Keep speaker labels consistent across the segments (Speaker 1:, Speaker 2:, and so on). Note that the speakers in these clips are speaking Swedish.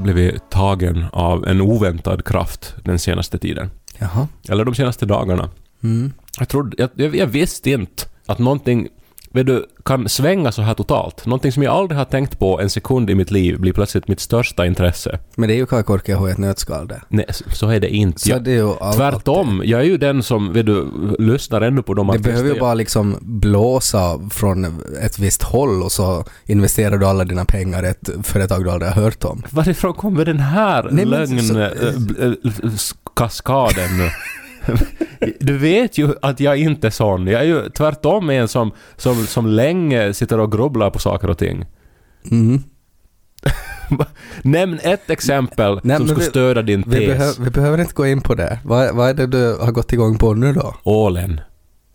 Speaker 1: Blivit tagen av en oväntad kraft den senaste tiden.
Speaker 2: Jaha.
Speaker 1: Eller de senaste dagarna.
Speaker 2: Mm.
Speaker 1: Jag, trodde, jag, jag, visste inte att någonting vet du, kan svänga så här totalt. Någonting som jag aldrig har tänkt på en sekund i mitt liv blir plötsligt mitt största intresse.
Speaker 2: Men det är ju Kai Korkeaho i ett nötskal det.
Speaker 1: Nej, så- är det inte.
Speaker 2: Så
Speaker 1: Jag,
Speaker 2: det är ju all,
Speaker 1: tvärtom, jag är ju den som, vet du, lyssnar ännu på de
Speaker 2: Det behöver ju
Speaker 1: jag-
Speaker 2: bara liksom blåsa från ett visst håll och så investerar du alla dina pengar i ett företag du aldrig har hört om.
Speaker 1: Varifrån kommer den här
Speaker 2: Nej, men så- så-
Speaker 1: lögnkaskaden nu? Du vet ju att jag inte är sån. Jag är ju tvärtom en som, som, som länge sitter och grubblar på saker och ting.
Speaker 2: Mm.
Speaker 1: Nämn ett exempel
Speaker 2: Nej,
Speaker 1: som skulle
Speaker 2: vi-
Speaker 1: stödja din
Speaker 2: Vi,
Speaker 1: tes.
Speaker 2: behö, vi behöver inte gå in på det. Vad, vad är det du har gått igång på nu då?
Speaker 1: Ålen.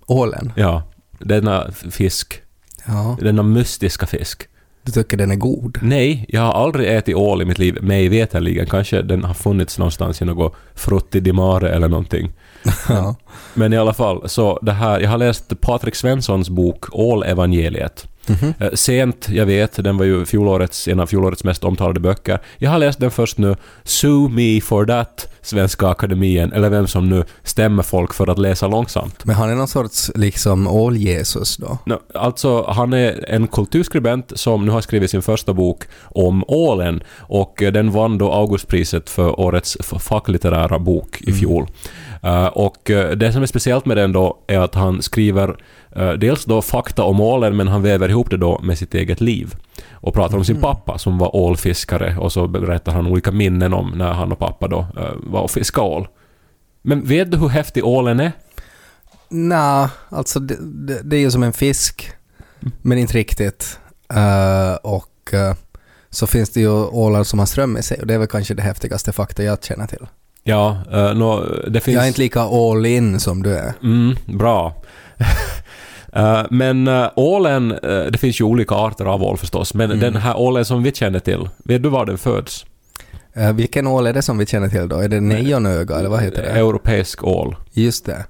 Speaker 2: Ålen?
Speaker 1: Ja. Denna fisk.
Speaker 2: Ja.
Speaker 1: Denna mystiska fisk.
Speaker 2: Du tycker den är god?
Speaker 1: Nej, jag har aldrig ätit ål i mitt liv, mig veterligen. Kanske den har funnits någonstans i något frutti di mare eller någonting.
Speaker 2: Ja.
Speaker 1: Men i alla fall, så det här, jag har läst Patrik Svenssons bok Ålevangeliet.
Speaker 2: Mhm.
Speaker 1: Eh, Sent, jag vet, den var ju fjolårets, en av fjolårets mest omtalade böcker. Jag har läst den först nu. Sue me for that, Svenska Akademien, eller vem som nu stämmer folk för att läsa långsamt.
Speaker 2: Men han är någon sorts liksom ål-Jesus då?
Speaker 1: No, alltså, han är en kulturskribent som nu har skrivit sin första bok om ålen och eh, den vann då Augustpriset för årets facklitterära bok i fjol. Eh, och eh, det som är speciellt med den då är att han skriver eh, dels då fakta om ålen men han väver ihop det då med sitt eget liv och pratar om sin pappa som var ålfiskare och så berättar han olika minnen om när han och pappa då eh, var och fiskade ål. Men vet du hur häftig ålen är?
Speaker 2: Nja, alltså det, det, det är ju som en fisk, men inte riktigt. Eh, och eh, så finns det ju ålar som har ström i sig och det är väl kanske det häftigaste fakta jag känner till.
Speaker 1: Ja, uh, nå, det finns...
Speaker 2: Jag är inte lika all in som du är.
Speaker 1: Mm, bra. Eh, men uh, ålen, eh, det finns ju olika arter av ål förstås, men
Speaker 2: Mm.
Speaker 1: den här ålen som vi känner till, vet du var den föds?
Speaker 2: Eh, vilken ål är det som vi känner till då? Är det nejonöga eller vad heter det?
Speaker 1: Europeisk ål.
Speaker 2: Just det.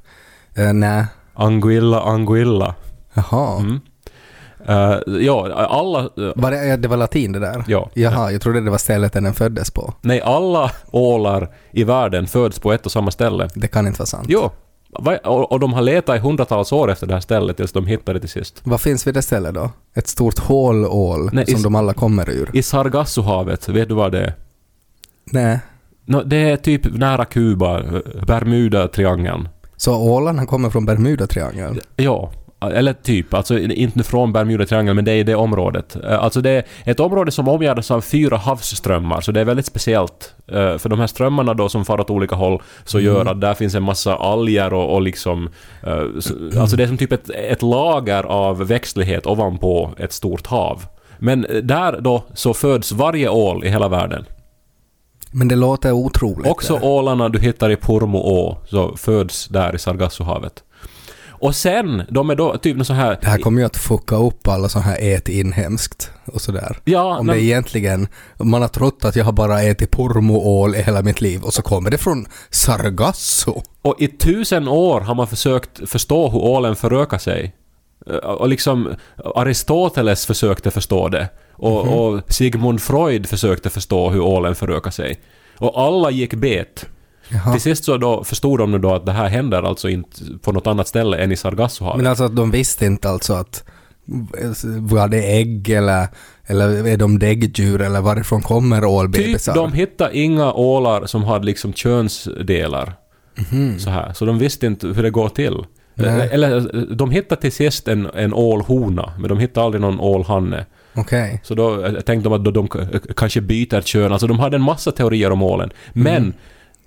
Speaker 2: Uh, Nej.
Speaker 1: Anguilla anguilla.
Speaker 2: Jaha.
Speaker 1: Mm. Eh, ja, alla... eh,
Speaker 2: Var det, det var latin det där?
Speaker 1: ja.
Speaker 2: Jaha, jag trodde det var stället den föddes på.
Speaker 1: Nej, alla ålar i världen föds på ett och samma ställe.
Speaker 2: Det kan inte vara sant.
Speaker 1: Jo. Och, de har letat i hundratals år efter det här stället tills de hittade det till sist.
Speaker 2: Vad finns vid det stället då? Ett stort hålål
Speaker 1: Nej,
Speaker 2: som
Speaker 1: i-
Speaker 2: de alla kommer ur?
Speaker 1: I Sargassohavet, vet du vad det är?
Speaker 2: Nej.
Speaker 1: No, det är typ nära Kuba, Bermuda-triangeln.
Speaker 2: Så ålarna kommer från Bermudatriangeln?
Speaker 1: Ja, eller typ. Alltså inte från Bermuda-triangeln, men det är i det området. Eh, Alltså det är ett område som omgärdas av fyra havsströmmar, så det är väldigt speciellt. Eh, För de här strömmarna då som far åt olika håll, så gör att där finns en massa alger och, och liksom... eh, så- Alltså det är som typ ett, ett lager av växtlighet ovanpå ett stort hav. Men där då så föds varje ål i hela världen.
Speaker 2: Men det låter otroligt.
Speaker 1: Också ålarna du hittar i Pormo-å, så föds där i Sargassohavet. Och sen, de är då typ så här...
Speaker 2: Det här kommer ju att fucka upp alla sådana här ät inhemskt och sådär.
Speaker 1: Ja,
Speaker 2: Om
Speaker 1: men-
Speaker 2: det egentligen, man har trott att jag har bara ätit pormoål i hela mitt liv och så kommer det från Sargasso.
Speaker 1: Och i tusen år har man försökt förstå hur ålen förökar sig. Eh, Och liksom Aristoteles försökte förstå det. Och,
Speaker 2: Mhm.
Speaker 1: och Sigmund Freud försökte förstå hur ålen förökar sig. Och alla gick bet.
Speaker 2: Jaha.
Speaker 1: Till sist så då förstod de nu då att det här händer alltså inte på något annat ställe än i Sargassohavet.
Speaker 2: Men alltså att de visste inte alltså att var det ägg eller, eller är de däggdjur eller varifrån kommer
Speaker 1: Typ,
Speaker 2: ålbebisar?
Speaker 1: de hittade inga ålar som hade liksom könsdelar. Så här. Så de visste inte hur det går till.
Speaker 2: Nej.
Speaker 1: Eller de hittade till sist en, en ålhona, men de hittade aldrig någon ålhanne.
Speaker 2: Okej.
Speaker 1: Så då eh, tänkte de att de k- kanske byter kön. Alltså de hade en massa teorier om ålen. Men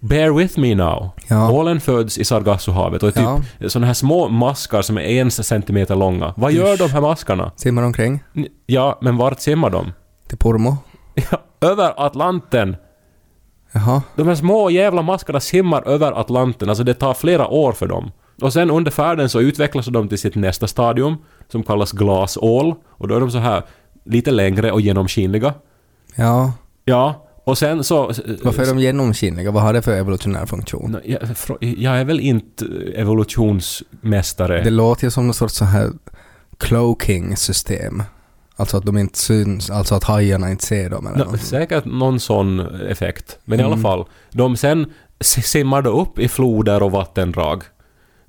Speaker 1: Bear with me now.
Speaker 2: Ja.
Speaker 1: Ålen föds i Sargassohavet och är typ
Speaker 2: Ja.
Speaker 1: sådana här små maskar som är en centimeter långa. Vad gör de här maskarna?
Speaker 2: Simmar omkring
Speaker 1: Ja, men vart simmar de?
Speaker 2: till Pormo.
Speaker 1: Ja, över Atlanten!
Speaker 2: Jaha.
Speaker 1: De här små jävla maskarna simmar över Atlanten, alltså det tar flera år för dem. Och sen under färden så utvecklas de till sitt nästa stadium, som kallas glasål. Och då är de så här lite längre och genomskinliga.
Speaker 2: Ja.
Speaker 1: Ja, och sen så...
Speaker 2: Varför är de genomskinliga? Vad har det för evolutionär funktion?
Speaker 1: Jag, jag är väl inte evolutionsmästare.
Speaker 2: Det låter ju som någon sorts så här cloaking-system. Alltså att de inte syns, alltså att hajarna inte ser dem eller något.
Speaker 1: säkert någon sån effekt. Men i alla
Speaker 2: Mm.
Speaker 1: fall, de sen simmar då upp i floder och vattendrag.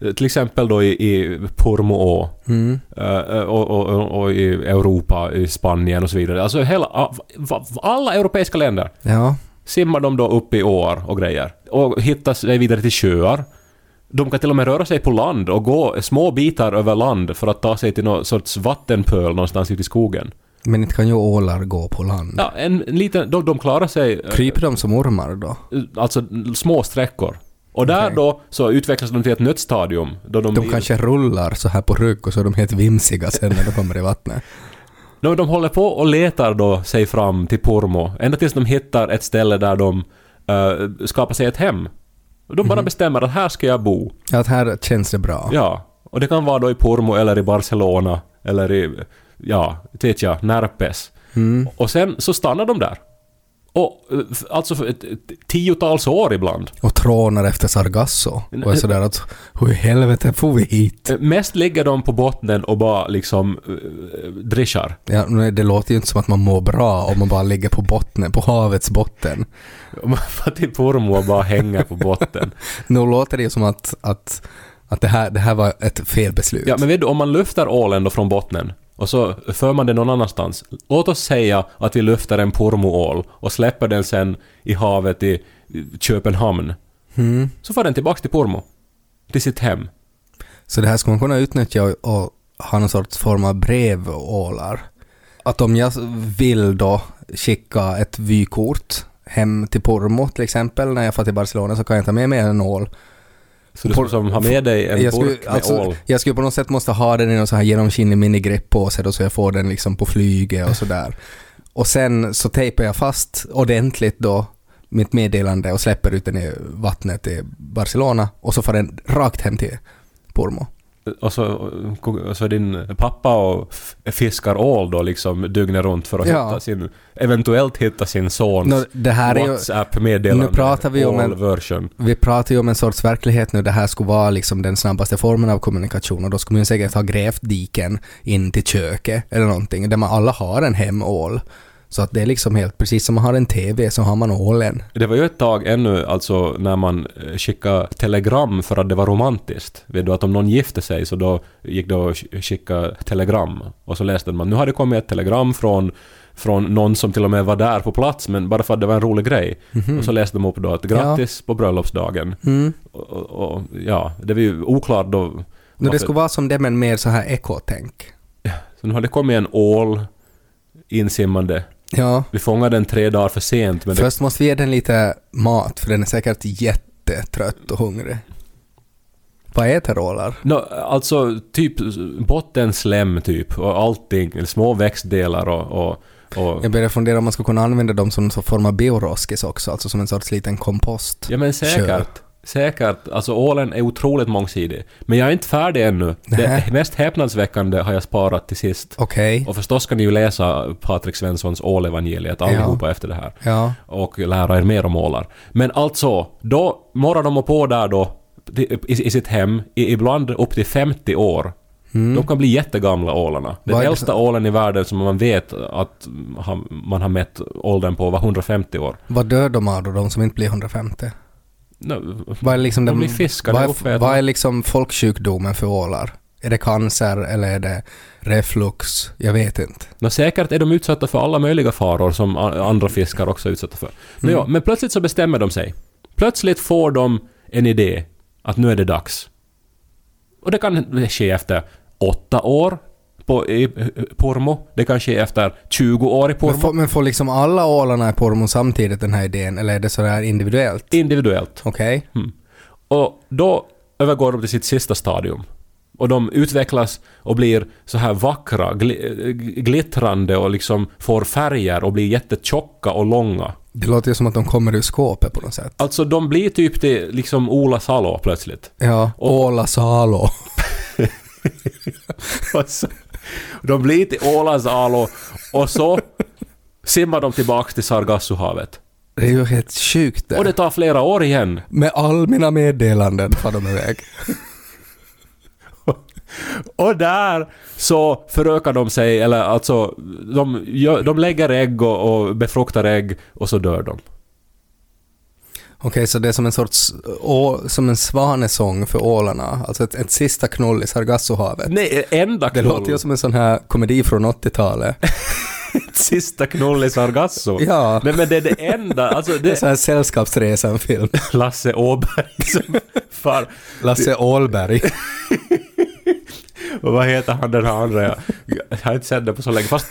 Speaker 1: Eh, Till exempel då i, i Pormoå
Speaker 2: Mm.
Speaker 1: eh, och, och, och, och i Europa, i Spanien och så vidare. Alltså hela, a- va- alla europeiska länder
Speaker 2: Ja.
Speaker 1: simmar de då upp i åar och grejer. Och hittar sig vidare till sjöar. De kan till och med röra sig på land och gå små bitar över land för att ta sig till någon sorts vattenpöl någonstans ute i skogen.
Speaker 2: Men inte kan ju ålar gå på land.
Speaker 1: Ja, en, en liten... De, de klarar sig... eh,
Speaker 2: Kryper de som ormar då?
Speaker 1: Alltså små sträckor. Och där
Speaker 2: Okej.
Speaker 1: då så utvecklas de till ett nötstadium. Då de,
Speaker 2: De kanske rullar så här på rygg och så är de helt vimsiga sen när de kommer i vattnet.
Speaker 1: de, de håller på och letar då sig fram till Pormo. Ända tills de hittar ett ställe där de eh, skapar sig ett hem. De bara bestämmer att här ska jag bo.
Speaker 2: Att här känns det bra.
Speaker 1: Ja. Och det kan vara då i Pormo eller i Barcelona. Eller i, ja, vet jag, Närpes.
Speaker 2: Mm.
Speaker 1: Och sen så stannar de där. Och eh, alltså för ett, ett tiotals år ibland.
Speaker 2: Och trånar efter Sargasso. Och är sådär att hur i helvete får vi hit?
Speaker 1: Eh, Mest ligger de på bottnen och bara liksom uh, drischar.
Speaker 2: Ja, men det låter ju inte som att man mår bra om man bara ligger på bottnen, på havets botten.
Speaker 1: Man får till Pormo och bara hänga på botten.
Speaker 2: Nu låter det ju som att, att, att det, här, det här var ett felbeslut.
Speaker 1: Ja, men vet du, om man lyfter ålen då från bottnen och så för man den någon annanstans. Låt oss säga att vi lyfter en Pormoål och släpper den sen i havet i Köpenhamn.
Speaker 2: Mm.
Speaker 1: Så får den tillbaks till Pormo. Till sitt hem.
Speaker 2: Så det här ska man kunna utnyttja och, och ha någon sorts form av brevålar. Att om jag vill då skicka ett vykort hem till Pormo till exempel när jag får till Barcelona så kan jag ta med mig en ål.
Speaker 1: Så du skulle som ha med dig en
Speaker 2: jag, skulle,
Speaker 1: burk med
Speaker 2: alltså,
Speaker 1: ål.
Speaker 2: jag skulle på något sätt måste ha den i någon så här genomskinlig minigreppåse då så jag får den liksom på flyget och sådär. Och sen så tejpar jag fast ordentligt då mitt meddelande och släpper ut den i vattnet i Barcelona och så får den rakt hem till Pormo.
Speaker 1: Och så, och så din pappa och fiskar ål då liksom dygnet runt för att
Speaker 2: Ja.
Speaker 1: hitta sin, eventuellt hitta sin sons
Speaker 2: Nå, det här är ju,
Speaker 1: WhatsApp-meddelande.
Speaker 2: Nu pratar vi om en-
Speaker 1: All-version.
Speaker 2: vi pratar ju om en sorts verklighet nu, det här skulle vara liksom den snabbaste formen av kommunikation och då skulle man säkert ha grävt diken in till köket eller någonting där man alla har en hemål. Så att det är liksom helt precis som man har en TV så har man ålen.
Speaker 1: Det var ju ett tag ännu, alltså när man eh, skickade telegram för att det var romantiskt. Vet du att om någon gifte sig så då gick det att sk- skicka telegram. Och så läste man nu har det kommit ett telegram från, från någon som till och med var där på plats men bara för att det var en rolig grej. Och så läste de upp då att grattis på bröllopsdagen.
Speaker 2: Mm.
Speaker 1: Och, och, och ja, det var ju oklart då.
Speaker 2: Nu det skulle vara som det men mer så här ekotänk.
Speaker 1: Så nu har det kommit en ål insimmande.
Speaker 2: Ja.
Speaker 1: Vi fångade den tre dagar för sent men det,
Speaker 2: Först måste vi ge den lite mat för den är säkert jättetrött och hungrig. Vad äter ålar?
Speaker 1: No, alltså typ bottenslem typ och allting, små växtdelar och... och, och
Speaker 2: Jag börjar fundera om man skulle kunna använda dem som någon form av bioroskis också, alltså som en sorts liten kompost.
Speaker 1: ja men säkert. Säkert. Alltså ålen är otroligt mångsidig. Men jag är inte färdig ännu. Det mest häpnadsväckande har jag sparat till sist.
Speaker 2: Okej.
Speaker 1: Och förstås ska ni ju läsa Patrik Svenssons Ålevangeliet allihopa efter det här.
Speaker 2: Ja.
Speaker 1: och lära er mer om ålar. Men alltså, då morrar de på där då i, i sitt hem, i, ibland upp till 50 år. De kan bli jättegamla ålarna. Den
Speaker 2: Mm. Vad
Speaker 1: äldsta ålen i världen som man vet att man har mätt åldern på var 150 år.
Speaker 2: Vad dör de av då, de som inte blir 150?
Speaker 1: No,
Speaker 2: Vad är liksom
Speaker 1: de blir fiskade
Speaker 2: vad är, vad är liksom folksjukdomen för ålar? Är det cancer eller är det reflux? Jag vet inte.
Speaker 1: Nå, säkert är de utsatta för alla möjliga faror som andra fiskar också är utsatta för. Nå, ja, men plötsligt så bestämmer de sig. Plötsligt får de en idé att nu är det dags. Och det kan ske efter åtta år på, i Pormo. Det kanske är efter 20 år i
Speaker 2: Men
Speaker 1: Pormo.
Speaker 2: får, men får liksom alla ålarna i Pormo samtidigt den här idén, eller är det sådär individuellt?
Speaker 1: Individuellt.
Speaker 2: Okej.
Speaker 1: Mm. Och då övergår de till sitt sista stadium. Och de utvecklas och blir så här vackra, gl- glittrande och liksom får färger och blir jättetjocka och långa.
Speaker 2: Det låter ju som att de kommer ur skåpet på något sätt.
Speaker 1: Alltså de blir typ till liksom Ola Salo plötsligt.
Speaker 2: Ja,
Speaker 1: Och-
Speaker 2: Åla Salo.
Speaker 1: Alltså, de blir till Ålands Alo och så simmar de tillbaks till Sargassohavet.
Speaker 2: Det är ju helt sjukt det.
Speaker 1: Och det tar flera år igen.
Speaker 2: Med all mina meddelanden far de iväg.
Speaker 1: Och där så förökar de sig, eller alltså de, de lägger ägg och, och befruktar ägg och så dör de.
Speaker 2: Okej, så det är som en sorts, å, som en svanesång för ålarna. Alltså ett, ett sista knull i Sargassohavet.
Speaker 1: Nej, enda
Speaker 2: Det
Speaker 1: knull.
Speaker 2: låter ju som en sån här komedi från 80-talet.
Speaker 1: Sista knull i Sargasso.
Speaker 2: Ja.
Speaker 1: Nej men det är det enda, alltså
Speaker 2: Det är
Speaker 1: det
Speaker 2: så här Sällskapsresan-film.
Speaker 1: Lasse Åberg som far.
Speaker 2: Lasse Ålberg.
Speaker 1: Och vad heter han den här andra? Jag, jag har inte sett det på så länge. Fast...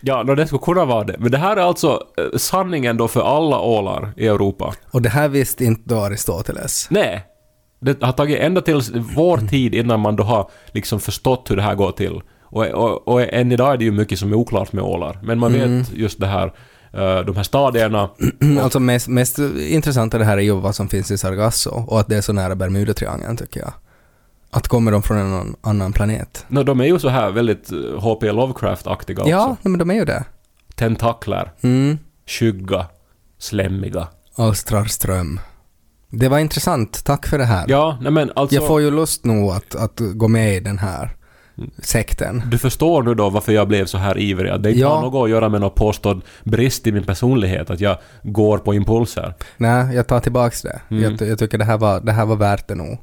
Speaker 1: Ja, no, det skulle kunna vara det. Men det här är alltså eh, sanningen då för alla ålar i Europa.
Speaker 2: Och det här visste inte då Aristoteles.
Speaker 1: Nej. Det har tagit ända till vår tid innan man då har liksom förstått hur det här går till. Och, och, och än idag är det ju mycket som är oklart med ålar. Men man vet just det här, eh, de här stadierna.
Speaker 2: Alltså mest, mest intressanta det här är ju vad som finns i Sargasso och att det är så nära Bermudatriangeln tycker jag. Att kommer de från en annan- planet?
Speaker 1: No, de är ju så här väldigt eh, H.P. Lovecraft-aktiga också.
Speaker 2: Ja, men de är ju det.
Speaker 1: Tentakler,
Speaker 2: Mm.
Speaker 1: skygga, slämmiga.
Speaker 2: Alstrar ström. Det var intressant, tack för det här.
Speaker 1: Ja, nej men alltså...
Speaker 2: Jag får ju lust nog att, att gå med i den här
Speaker 1: Mm.
Speaker 2: sekten.
Speaker 1: Du förstår nu då varför jag blev så här ivrig. Att Det inte
Speaker 2: Ja.
Speaker 1: har något att göra med någon påstådd brist i min personlighet, att jag går på impulser.
Speaker 2: Nej, jag tar tillbaks det.
Speaker 1: Mm.
Speaker 2: Jag, jag tycker det här, var, det här var värt det nog.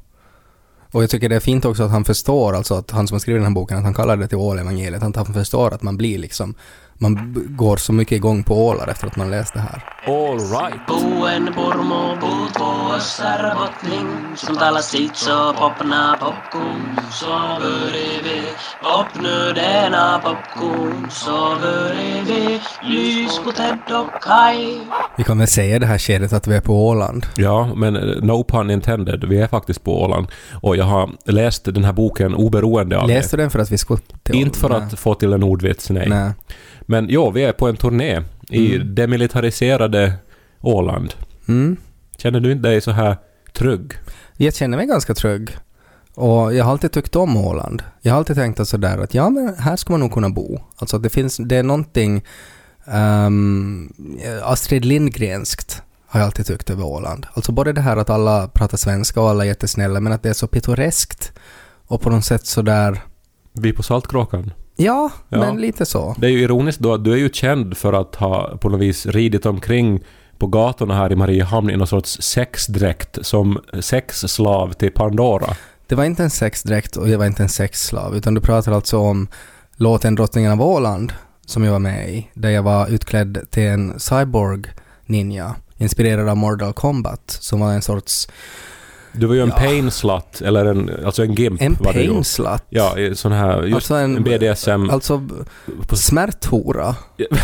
Speaker 2: Och jag tycker det är fint också att han förstår, alltså att han som har skrivit den här boken, att han kallar det till ålevangeliet, att han förstår att man blir liksom, man går så mycket igång på ålar efter att man läst det här.
Speaker 1: All right.
Speaker 3: Som talar så popna popcorn Så vi popnödena popcorn Så börjar vi lys på Ted och Kai
Speaker 2: Vi kan väl säga det här skedet att vi är på Åland.
Speaker 1: Ja, men eh, no pun intended. Vi är faktiskt på Åland. Och jag har läst den här boken oberoende av
Speaker 2: Läste du den för att vi skulle till.
Speaker 1: Inte för att få till en ordvits, nej.
Speaker 2: Nej.
Speaker 1: Men jo, vi är på en turné i
Speaker 2: Mm.
Speaker 1: demilitariserade Åland.
Speaker 2: Mm.
Speaker 1: Känner du inte dig så här trygg?
Speaker 2: Jag känner mig ganska trygg. Och jag har alltid tyckt om Åland. Jag har alltid tänkt att sådär att ja men här ska man nog kunna bo. Alltså det finns, det är någonting um, Astrid Lindgrenskt har jag alltid tyckt över Åland. Alltså både det här att alla pratar svenska och alla är jättesnälla men att det är så pittoreskt och på något sätt sådär
Speaker 1: Vi på Saltkråkan.
Speaker 2: Ja,
Speaker 1: Ja.
Speaker 2: men lite så.
Speaker 1: Det är ju ironiskt då att du är ju känd för att ha på något vis ridit omkring på gatorna här i Mariehamn i någon sorts sexdräkt som sexslav till Pandora.
Speaker 2: Det var inte en sexdräkt och jag var inte en sexslav, utan du pratar alltså om låten Drottningen av Åland, som jag var med i, där jag var utklädd till en cyborg ninja, inspirerad av Mortal Kombat, som var en sorts...
Speaker 1: Du var ju en
Speaker 2: Ja.
Speaker 1: pain slut, eller en, alltså en gimp
Speaker 2: En
Speaker 1: var
Speaker 2: pain slut.
Speaker 1: Ja, sån här, just
Speaker 2: Alltså
Speaker 1: en,
Speaker 2: en-
Speaker 1: BDSM...
Speaker 2: Alltså
Speaker 1: på,
Speaker 2: smärthora,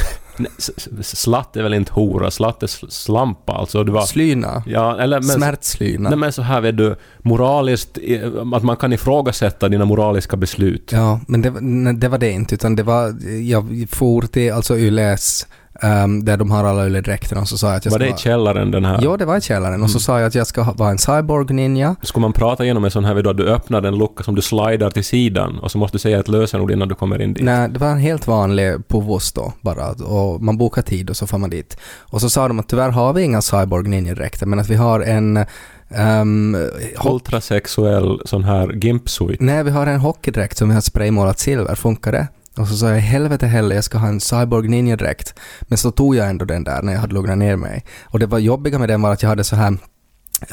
Speaker 1: slatt är väl inte hora, slatt är sl- slampa, alltså det var...
Speaker 2: slyna,
Speaker 1: Ja, eller men...
Speaker 2: smärtslyna.
Speaker 1: Nej men så här vet du, moraliskt, att man kan ifrågasätta dina moraliska beslut.
Speaker 2: Ja, men det, det var det inte, utan det var, jag for till alltså Yles, ehm, där de har alla Yle-dräkterna och så sa jag att jag
Speaker 1: Var det i källaren den här?
Speaker 2: Ja, det var i källaren. Och så
Speaker 1: Mm.
Speaker 2: sa jag att jag ska vara en cyborg-ninja.
Speaker 1: Ska man prata genom en sån här vid då du öppnar en lucka som du slidar till sidan och så måste du säga ett lösenord innan du kommer in dit?
Speaker 2: Nej, det var en helt vanlig povos då bara. Och man bokar tid och så får man dit. Och så sa de att tyvärr har vi inga cyborg ninja-dräkter men att vi har en... Um,
Speaker 1: Ultrasexuell sån här gimp-suit.
Speaker 2: nej, vi har en hockeydräkt som vi har spraymålat silver. Funkar det? Och så sa jag helvete heller, jag ska ha en cyborg ninja-dräkt. Men så tog jag ändå den där när jag hade lugnat ner mig. Och det var jobbiga med den var att jag hade så här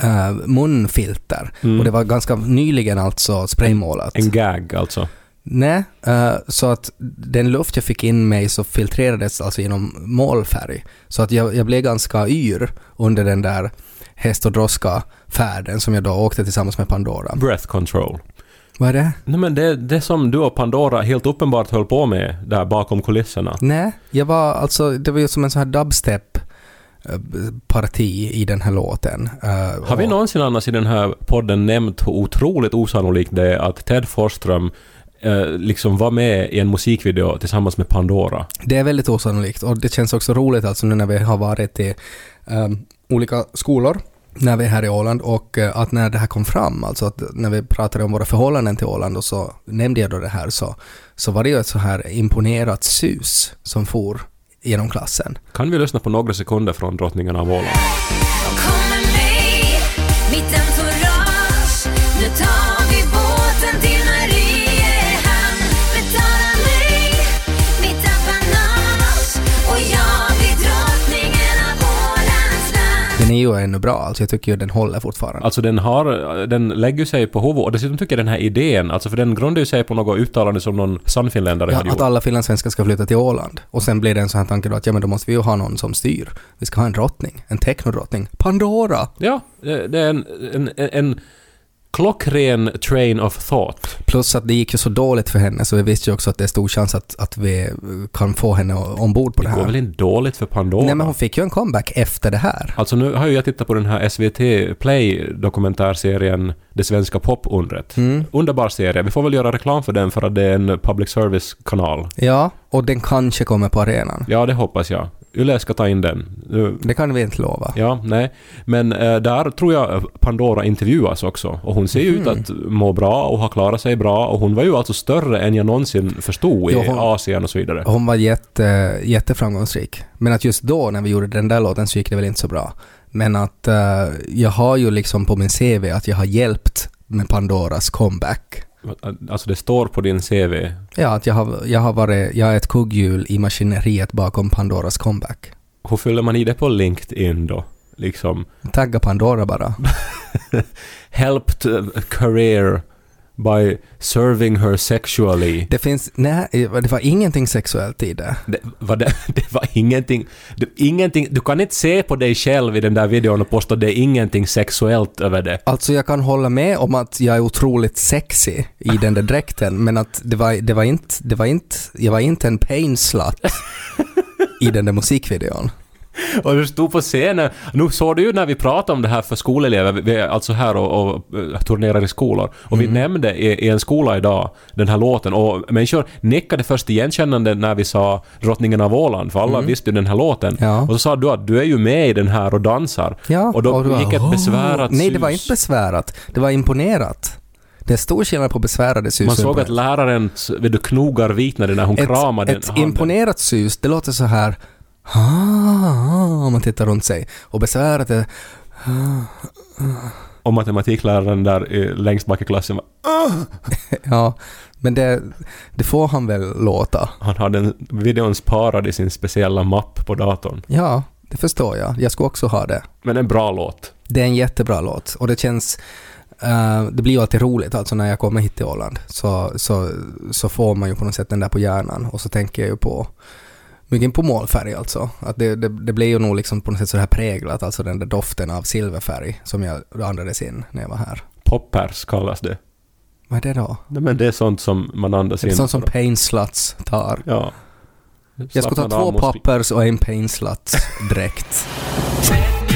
Speaker 2: eh, munfilter.
Speaker 1: Mm.
Speaker 2: Och det var ganska nyligen alltså spraymålat.
Speaker 1: En gag alltså.
Speaker 2: Nej, eh, så att den luft jag fick in mig så filtrerades alltså genom målfärg. Så att jag, jag blev ganska yr under den där häst och droska färden som jag då åkte tillsammans med Pandora.
Speaker 1: Breath control.
Speaker 2: Vad är det?
Speaker 1: Nej men det, det som du och Pandora helt uppenbart höll på med där bakom kulisserna.
Speaker 2: Nej, jag var alltså, det var ju som en sån här dubstep eh, parti i den här låten. Eh,
Speaker 1: Har vi någonsin annars i den här podden nämnt hur otroligt osannolikt det är att Ted Forsström eh, liksom var med i en musikvideo tillsammans med Pandora?
Speaker 2: Det är väldigt osannolikt och det känns också roligt alltså nu när vi har varit i ehm, olika skolor när vi är här i Åland och eh, att när det här kom fram, alltså att när vi pratade om våra förhållanden till Åland och så nämnde jag då det här så, så var det ju ett så här imponerat sus som for genom klassen.
Speaker 1: Kan vi lyssna på några sekunder från Drottningen av Åland?
Speaker 2: Den är ju ännu bra, alltså jag tycker ju den håller fortfarande.
Speaker 1: Alltså den har, den lägger sig på huvudet och dessutom tycker jag den här idén, alltså för den grundar ju sig på något uttalande som någon sannfinländare
Speaker 2: Ja,
Speaker 1: hade
Speaker 2: att
Speaker 1: gjort.
Speaker 2: alla finlandssvenskar ska flytta till Åland. Och sen blir det en sån här tanke då att ja men då måste vi ju ha någon som styr. Vi ska ha en drottning, en technodrottning. Pandora!
Speaker 1: Ja, det är en, en, en klockren train of thought.
Speaker 2: Plus att det gick ju så dåligt för henne så vi visste ju också att det är stor chans att, att vi kan få henne ombord på det,
Speaker 1: Det går
Speaker 2: här.
Speaker 1: väl inte dåligt för Pandora?
Speaker 2: Nej men hon fick ju en comeback efter det här.
Speaker 1: Alltså nu har ju jag tittat på den här SVT Play dokumentärserien Det svenska popundret.
Speaker 2: Mm.
Speaker 1: Underbar serie. Vi får väl göra reklam för den för att det är en public service-kanal.
Speaker 2: Ja, och den kanske kommer på arenan.
Speaker 1: Ja, det hoppas jag. Yle ska ta in den.
Speaker 2: Det kan vi inte lova.
Speaker 1: Ja, nej. Men eh, där tror jag Pandora intervjuas också. Och hon ser ju ut
Speaker 2: Mhm.
Speaker 1: att må bra och har klarat sig bra. Och hon var ju alltså större än jag någonsin förstod i
Speaker 2: Jo, hon-
Speaker 1: Asien och så vidare.
Speaker 2: Hon var jätte, jätteframgångsrik. Men att just då när vi gjorde den där låten så gick det väl inte så bra. Men att eh, jag har ju liksom på min CV att jag har hjälpt med Pandoras comeback.
Speaker 1: Alltså det står på din CV.
Speaker 2: Ja, att jag har, jag har varit, jag är ett kugghjul i maskineriet bakom Pandoras comeback.
Speaker 1: Hur fyller man i det på LinkedIn då? Liksom
Speaker 2: Tagga Pandora bara.
Speaker 1: helped career by serving her sexually.
Speaker 2: Det finns, nej, det var ingenting sexuellt i det.
Speaker 1: Det var, det, det var ingenting, det, ingenting... Du kan inte se på dig själv i den där videon och påstå att det är ingenting sexuellt över det.
Speaker 2: Alltså jag kan hålla med om att jag är otroligt sexy i den där dräkten, men att det var, det var inte, det var inte, jag var inte en pain slut i den där musikvideon.
Speaker 1: Och du stod på scenen. Nu såg du ju när vi pratade om det här för skolelever, vi är alltså här och, och eh, turnerar i skolor. Och vi nämnde i, i en skola idag den här låten och människor nickade först igenkännande när vi sa Drottningen av Åland, för alla visste ju den här låten.
Speaker 2: Ja.
Speaker 1: Och så sa du att du är ju med i den här och dansar.
Speaker 2: Ja,
Speaker 1: och då
Speaker 2: det var,
Speaker 1: gick ett besvärat
Speaker 2: Nej, det var inte besvärat. Det var imponerat. Det är stor skillnad på besvärade sus
Speaker 1: Man
Speaker 2: och
Speaker 1: såg att läraren vet du, knogar vitnade när hon kramade
Speaker 2: Ett, ett
Speaker 1: handen.
Speaker 2: imponerat sus, det låter så här ah, om man tittar runt sig. Och besvärat är
Speaker 1: Och matematikläraren där längst bak i klassen, var-
Speaker 2: ja, men det, det får han väl låta.
Speaker 1: han hade en videon sparad i sin speciella mapp på datorn.
Speaker 2: Ja, det förstår jag. Jag skulle också ha det.
Speaker 1: Men en bra låt.
Speaker 2: Det är en jättebra låt och det känns... eh, det blir ju alltid roligt alltså när jag kommer hit till Åland så, så, så får man ju på något sätt den där på hjärnan och så tänker jag ju på mycket på målfärg alltså. Att det, det, det blir ju nog liksom på något sätt så här präglat, alltså den där doften av silverfärg som jag andades in när jag var här.
Speaker 1: Poppers kallas det.
Speaker 2: Vad är det då?
Speaker 1: Nej, men det är sånt som man andas
Speaker 2: Det är
Speaker 1: in.
Speaker 2: sånt som pain sluts tar.
Speaker 1: Ja.
Speaker 2: Jag ska ta två poppers och en pain sluts direkt.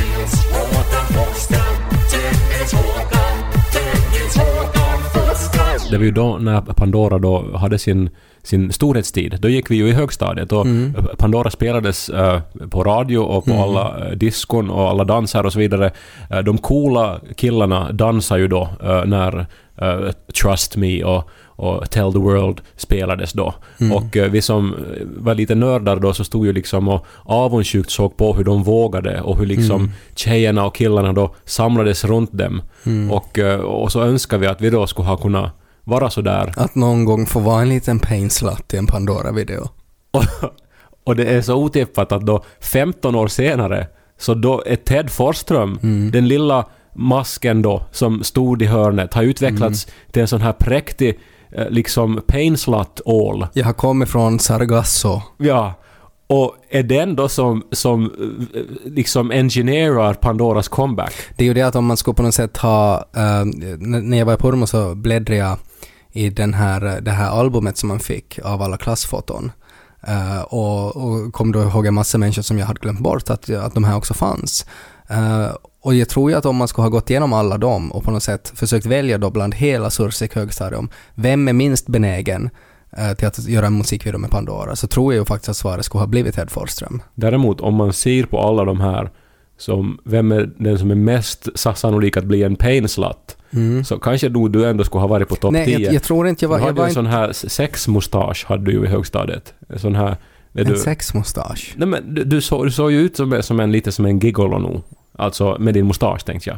Speaker 1: Det var ju då när Pandora då hade sin, sin storhetstid. Då gick vi ju i högstadiet och
Speaker 2: Mm.
Speaker 1: Pandora spelades eh, på radio och på
Speaker 2: Mm.
Speaker 1: alla uh, diskon och alla danser och så vidare. Eh, de coola killarna dansar ju då eh, när eh, Trust Me och, och Tell the World spelades då.
Speaker 2: Mm.
Speaker 1: Och eh, vi som var lite nördar då så stod ju liksom och avundsjukt såg på hur de vågade och hur liksom
Speaker 2: Mm.
Speaker 1: tjejerna och killarna då samlades runt dem.
Speaker 2: Mm.
Speaker 1: Och, eh, och så önskar vi att vi då skulle ha kunnat vara så där.
Speaker 2: Att någon gång få vara en liten pain slut i en Pandora-video.
Speaker 1: Och, och det är så otippat att då 15 år senare så då är Ted Forsström,
Speaker 2: Mm.
Speaker 1: den lilla masken då som stod i hörnet, har utvecklats
Speaker 2: Mm.
Speaker 1: till en sån här präktig eh, liksom painslut all.
Speaker 2: Jag har kommit från Sargasso.
Speaker 1: Ja. Och är den då som, som eh, liksom engineerar Pandoras comeback?
Speaker 2: Det är ju det att om man skulle på något sätt ha... n- när jag var i Purmo så bläddrade jag i den här, det här albumet som man fick av alla klassfoton. Uh, och, och kom då ihåg en massa människor som jag hade glömt bort att, att de här också fanns. Uh, och jag tror ju att om man skulle ha gått igenom alla dem och på något sätt försökt välja då bland hela Sursik högstadium, vem är minst benägen uh, till att göra en musikvideo med Pandora, så tror jag ju faktiskt att svaret skulle ha blivit Ted Forsström.
Speaker 1: Däremot om man ser på alla de här som vem är den som är mest sannolik att bli en painslatt så kanske nog du ändå skulle ha varit på topp
Speaker 2: Mm. Nej,
Speaker 1: 10.
Speaker 2: jag, jag tror inte jag var...
Speaker 1: du
Speaker 2: Jag
Speaker 1: hade ju
Speaker 2: var
Speaker 1: en
Speaker 2: inte
Speaker 1: sån här sexmustasch hade du ju i högstadiet. En sån här... Är
Speaker 2: en
Speaker 1: du,
Speaker 2: sexmustasch.
Speaker 1: nej men du, du, såg, du såg ju ut som, som en, lite som en gigolo nu. Alltså med din mustasch tänkte jag.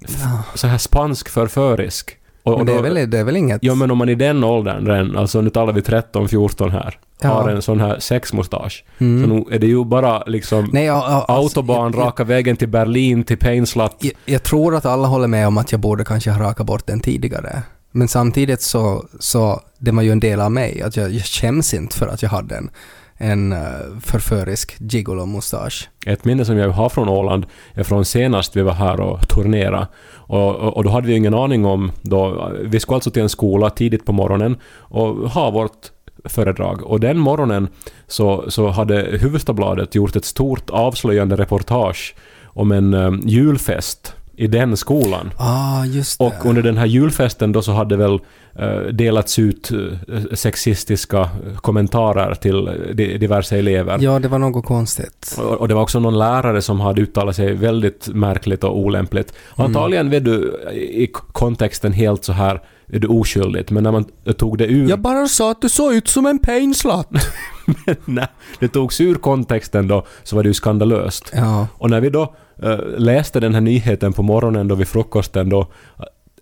Speaker 2: Ja.
Speaker 1: Så här spansk förförisk. Och, och
Speaker 2: det är, väl, det är väl inget...
Speaker 1: Ja men om man i den åldern redan, alltså nu talar vi 13-14 här,
Speaker 2: Ja.
Speaker 1: har en sån här sexmustasch.
Speaker 2: Mm.
Speaker 1: Så nu är det ju bara liksom
Speaker 2: Nej, ja, ja, alltså,
Speaker 1: autobahn
Speaker 2: jag,
Speaker 1: raka vägen till Berlin till Painslat.
Speaker 2: jag, jag tror att alla håller med om att jag borde kanske ha rakat bort den tidigare. Men samtidigt så, så det var ju en del av mig, att jag, jag skäms inte för att jag hade en, en eh, förförisk gigolo-mustasch.
Speaker 1: Ett minne som jag har från Åland är från senast vi var här och turnerade. Och, och, och då hade vi ingen aning om då, vi skulle alltså till en skola tidigt på morgonen och ha vårt föredrag. Och den morgonen så, så hade Hufvudstadsbladet gjort ett stort avslöjande reportage om en um, julfest i den skolan.
Speaker 2: Ah, just det.
Speaker 1: Och under den här julfesten då så hade väl eh, delats ut eh, sexistiska kommentarer till eh, di- diverse elever.
Speaker 2: Ja, det var något konstigt.
Speaker 1: Och och det var också någon lärare som hade uttalat sig väldigt märkligt och olämpligt. Antagligen vet du i kontexten helt så här är du oskyldigt, men när man tog det ur...
Speaker 2: bara sa att du såg ut som en painslatt.
Speaker 1: när det togs ur kontexten då så var det ju skandalöst.
Speaker 2: ja.
Speaker 1: Och när vi då eh, läste den här nyheten på morgonen då vid frukosten då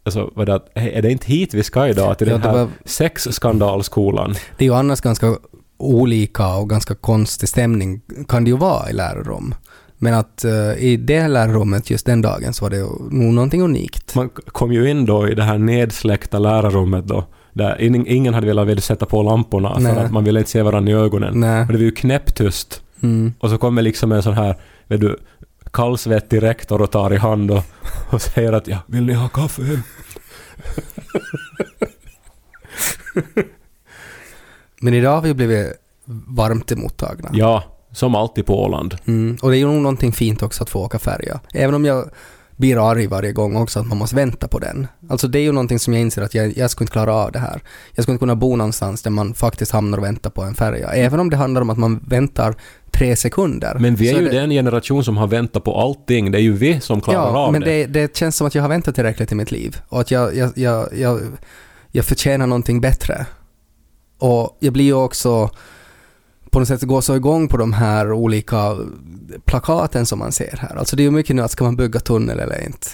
Speaker 1: alltså var det att, är det inte hit vi ska idag? Till
Speaker 2: Ja,
Speaker 1: den
Speaker 2: det
Speaker 1: här
Speaker 2: var-
Speaker 1: sexskandalskolan?
Speaker 2: Det är ju annars ganska olika och ganska konstig stämning kan det ju vara i lärarrum. Men att eh, i det lärarrummet just den dagen så var det nog någonting unikt.
Speaker 1: Man kom ju in då i det här nedsläckta lärarrummet då, där ingen, hade velat sätta på lamporna
Speaker 2: Nej.
Speaker 1: för att man ville inte se varandra i ögonen.
Speaker 2: Nej.
Speaker 1: Och det var ju knäpptyst.
Speaker 2: Mm.
Speaker 1: Och så kommer liksom en sån här, vet du, kallsvettig rektor och tar i hand och, och säger att ja, vill ni ha kaffe?
Speaker 2: Men idag har vi blivit varmt emottagna.
Speaker 1: Ja, som alltid på Åland.
Speaker 2: Mm. Och det är ju nog någonting fint också att få åka färja. Även om jag blir arg varje gång också att man måste vänta på den. Alltså det är ju någonting som jag inser att jag, jag skulle inte klara av det här. Jag skulle inte kunna bo någonstans där man faktiskt hamnar och väntar på en färja. Även om det handlar om att man väntar tre sekunder.
Speaker 1: Men vi är ju
Speaker 2: det,
Speaker 1: den generation som har väntat på allting. Det är ju vi som klarar
Speaker 2: Ja,
Speaker 1: av
Speaker 2: men
Speaker 1: det.
Speaker 2: det, det känns som att jag har väntat tillräckligt i mitt liv. Och att jag, jag, jag, jag, jag förtjänar någonting bättre. Och jag blir ju också på något sätt går så igång på de här olika plakaten som man ser här. Alltså det är ju mycket nu att ska man bygga tunnel eller inte.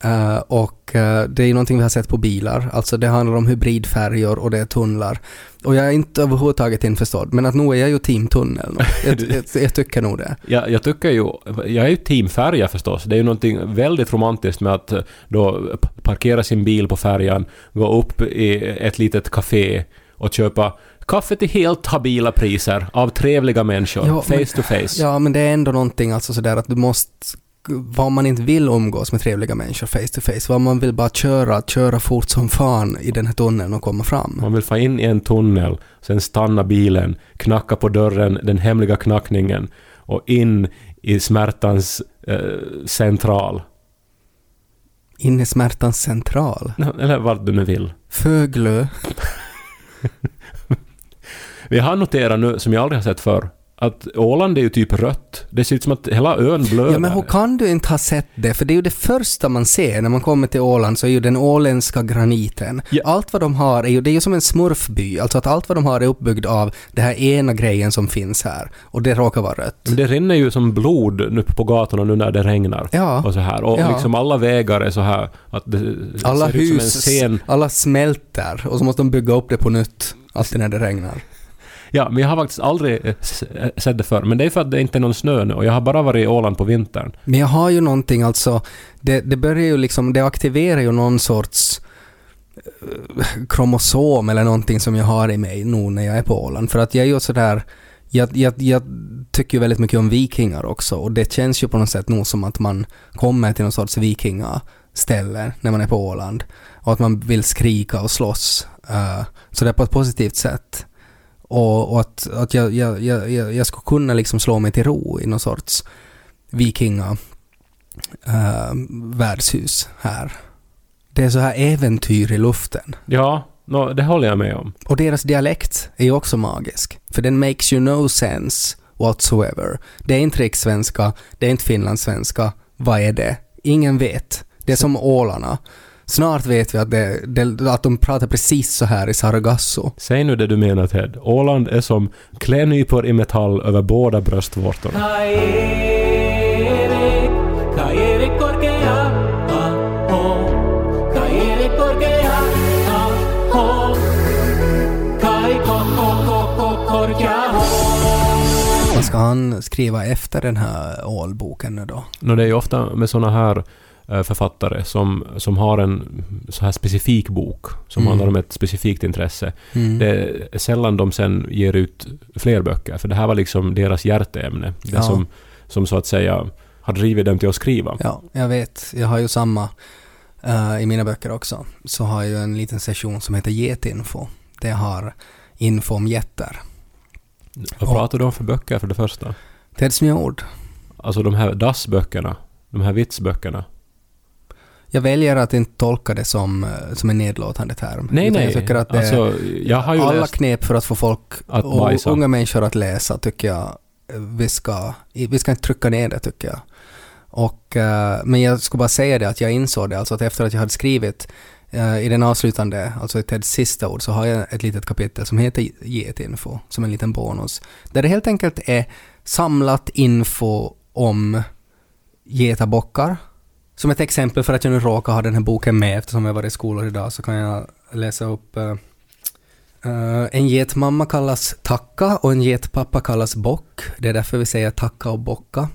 Speaker 2: Eh, och eh, det är ju någonting vi har sett på bilar. Alltså det handlar om hybridfärjor och det är tunnlar. Och jag är inte överhuvudtaget införstådd, men att nu är jag ju team tunnel. nu. Jag, jag, jag tycker nog det.
Speaker 1: Jag, jag tycker ju, jag är ju team färja förstås. Det är ju någonting väldigt romantiskt med att eh, då parkera sin bil på färjan, gå upp i ett litet café och köpa kaffe till helt habila priser av trevliga människor,
Speaker 2: Ja,
Speaker 1: face
Speaker 2: men-
Speaker 1: to face.
Speaker 2: Ja, men det är ändå någonting alltså sådär att du måste vad man inte vill umgås med trevliga människor face to face, vad man vill bara köra, köra fort som fan i den här tunneln och komma fram.
Speaker 1: Man vill få in i en tunnel, sen stanna bilen, knacka på dörren, den hemliga knackningen och in i smärtans eh, central.
Speaker 2: In i smärtans central.
Speaker 1: Eller vart du nu vill.
Speaker 2: Föglö.
Speaker 1: Vi har noterat nu, som jag aldrig har sett förr, att Åland är ju typ rött. Det ser ut som att hela ön blöder.
Speaker 2: Ja men hur kan du inte ha sett det? För det är ju det första man ser när man kommer till Åland så är ju den åländska graniten.
Speaker 1: Ja.
Speaker 2: Allt vad de har är ju, det är ju som en smurfby. Alltså att allt vad de har är uppbyggt av det här ena grejen som finns här. Och det råkar vara rött.
Speaker 1: Men det rinner ju som blod nu på gatorna nu när det regnar.
Speaker 2: Ja.
Speaker 1: Och så här. Och
Speaker 2: Ja.
Speaker 1: liksom alla vägar är så här att det
Speaker 2: Alla
Speaker 1: ser ut som en
Speaker 2: hus,
Speaker 1: scen.
Speaker 2: alla smälter och så måste de bygga upp det på nytt. Alltid när det regnar.
Speaker 1: Ja, men jag har faktiskt aldrig eh, eh, sett det förr. Men det är för att det inte är någon snö nu och jag har bara varit i Åland på vintern.
Speaker 2: Men jag har ju någonting alltså, det, det börjar ju liksom, det aktiverar ju någon sorts eh, kromosom eller någonting som jag har i mig nu när jag är på Åland. För att jag är ju sådär, jag, jag, jag tycker ju väldigt mycket om vikingar också och det känns ju på något sätt nog som att man kommer till någon sorts vikingaställe när man är på Åland. Och att man vill skrika och slåss. Uh, så det är på ett positivt sätt. Och, och att, att jag, jag, jag, jag, skulle kunna liksom slå mig till ro i någon sorts vikinga uh, värdshus här. Det är så här äventyr i luften.
Speaker 1: Ja, nå, det håller jag med om.
Speaker 2: Och deras dialekt är ju också magisk. För den makes you no sense whatsoever. Det är inte rikssvenska, det är inte finlandssvenska. Vad är det? Ingen vet. Det är som ålarna. Snart vet vi att, det, det, att de pratar precis så här i Sargasso.
Speaker 1: Säg nu det du menar Ted. Åland är som klädnypor i metall över båda bröstvårtorna.
Speaker 2: Vad ska han skriva efter den här ålboken nu då?
Speaker 1: Nå, det är ju ofta med såna här författare som, som har en så här specifik bok som
Speaker 2: Mm.
Speaker 1: handlar om ett specifikt intresse.
Speaker 2: Mm.
Speaker 1: Det är sällan de sen ger ut fler böcker, för det här var liksom deras hjärteämne. Det
Speaker 2: Ja.
Speaker 1: som, som så att säga har drivit dem till att skriva.
Speaker 2: Ja, jag vet. Jag har ju samma eh, i mina böcker också. Så har jag en liten session som heter Getinfo. Det har info om getter.
Speaker 1: Vad pratar du om för böcker för det första?
Speaker 2: Teds nya ord.
Speaker 1: Alltså de här dassböckerna, de här vitsböckerna.
Speaker 2: Jag väljer att inte tolka det som, eh, som en nedlåtande term.
Speaker 1: Nej,
Speaker 2: Utan
Speaker 1: nej.
Speaker 2: Jag tycker att det
Speaker 1: alltså, jag har ju
Speaker 2: alla
Speaker 1: läst...
Speaker 2: knep för att få folk
Speaker 1: Att
Speaker 2: och
Speaker 1: bajsa.
Speaker 2: unga människor att läsa tycker jag eh, vi ska, vi ska inte trycka ner det tycker jag. Och, eh, men jag ska bara säga det att jag insåg det, alltså att efter att jag hade skrivit i den avslutande, alltså i Teds sista ord, så har jag ett litet kapitel som heter Getinfo, som en liten bonus. Där det helt enkelt är samlat info om getabockar. Som ett exempel för att jag nu råkar ha den här boken med eftersom jag var i skolor idag så kan jag läsa upp uh, en getmamma kallas tacka och en getpappa kallas bock. Det är därför vi säger tacka och bocka.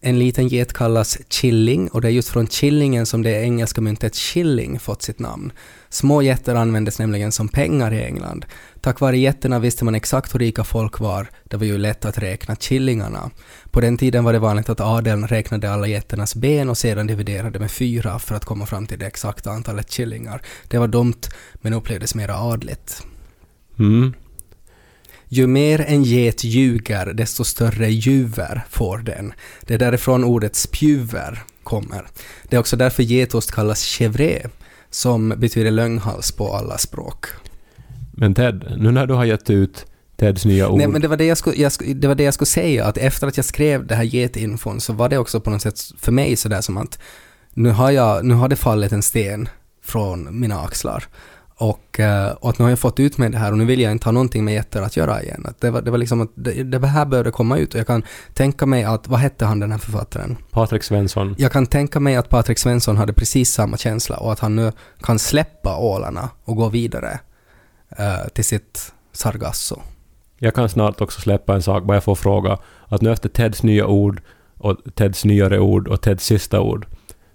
Speaker 2: En liten get kallas chilling och det är just från chillingen som det engelska myntet shilling fått sitt namn. Små getter användes nämligen som pengar i England. Tack vare getterna visste man exakt hur rika folk var. Det var ju lätt att räkna chillingarna. På den tiden var det vanligt att adeln räknade alla getternas ben och sedan dividerade med fyra för att komma fram till det exakta antalet chillingar. Det var dumt men upplevdes mera adligt.
Speaker 1: Mm.
Speaker 2: Ju mer en get ljuger, desto större juver får den. Det är därifrån ordet spjuver kommer. Det är också därför getost kallas chèvre, som betyder lögnhals på alla språk.
Speaker 1: Men Ted, nu när du har gett ut Teds nya ord.
Speaker 2: Nej, men det var det jag, skulle, jag, det var det jag skulle säga, att efter att jag skrev det här getinfon så var det också på något sätt för mig sådär som att nu har, jag, nu har det fallit en sten från mina axlar. Och, eh, och att nu har jag fått ut med det här och nu vill jag inte ha någonting med getter att göra igen. Att det, var, det var liksom att det, det här började komma ut och jag kan tänka mig att, vad hette han den här författaren?
Speaker 1: Patrik Svensson.
Speaker 2: Jag kan tänka mig att Patrik Svensson hade precis samma känsla och att han nu kan släppa ålarna och gå vidare eh, till sitt Sargasso.
Speaker 1: Jag kan snart också släppa en sak, bara jag får fråga. Att nu efter Teds nya ord och Teds nyare ord och Teds sista ord,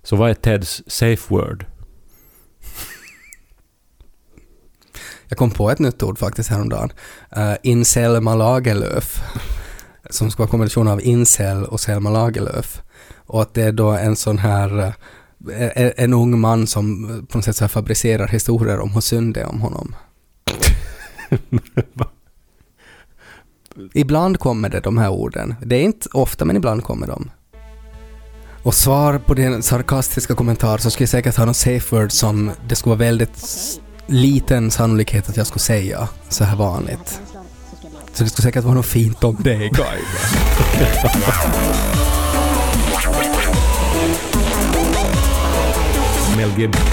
Speaker 1: så vad är Teds safe word?
Speaker 2: Jag kom på ett nytt ord faktiskt häromdagen. Uh, Inselma Lagerlöf. Som ska vara kombination av incel och Selma Lagerlöf. Och att det är då en sån här eh, en, ung man som eh, på något sätt så fabricerar historier om hur synd det är om honom. ibland kommer det de här orden. Det är inte ofta men ibland kommer de. Och svar på din sarkastiska kommentar så skulle jag säkert ha någon safe word som det skulle vara väldigt liten sannolikhet att jag skulle säga så här vanligt. Så det skulle säkert vara något fint om dig,
Speaker 1: Mel Gibson.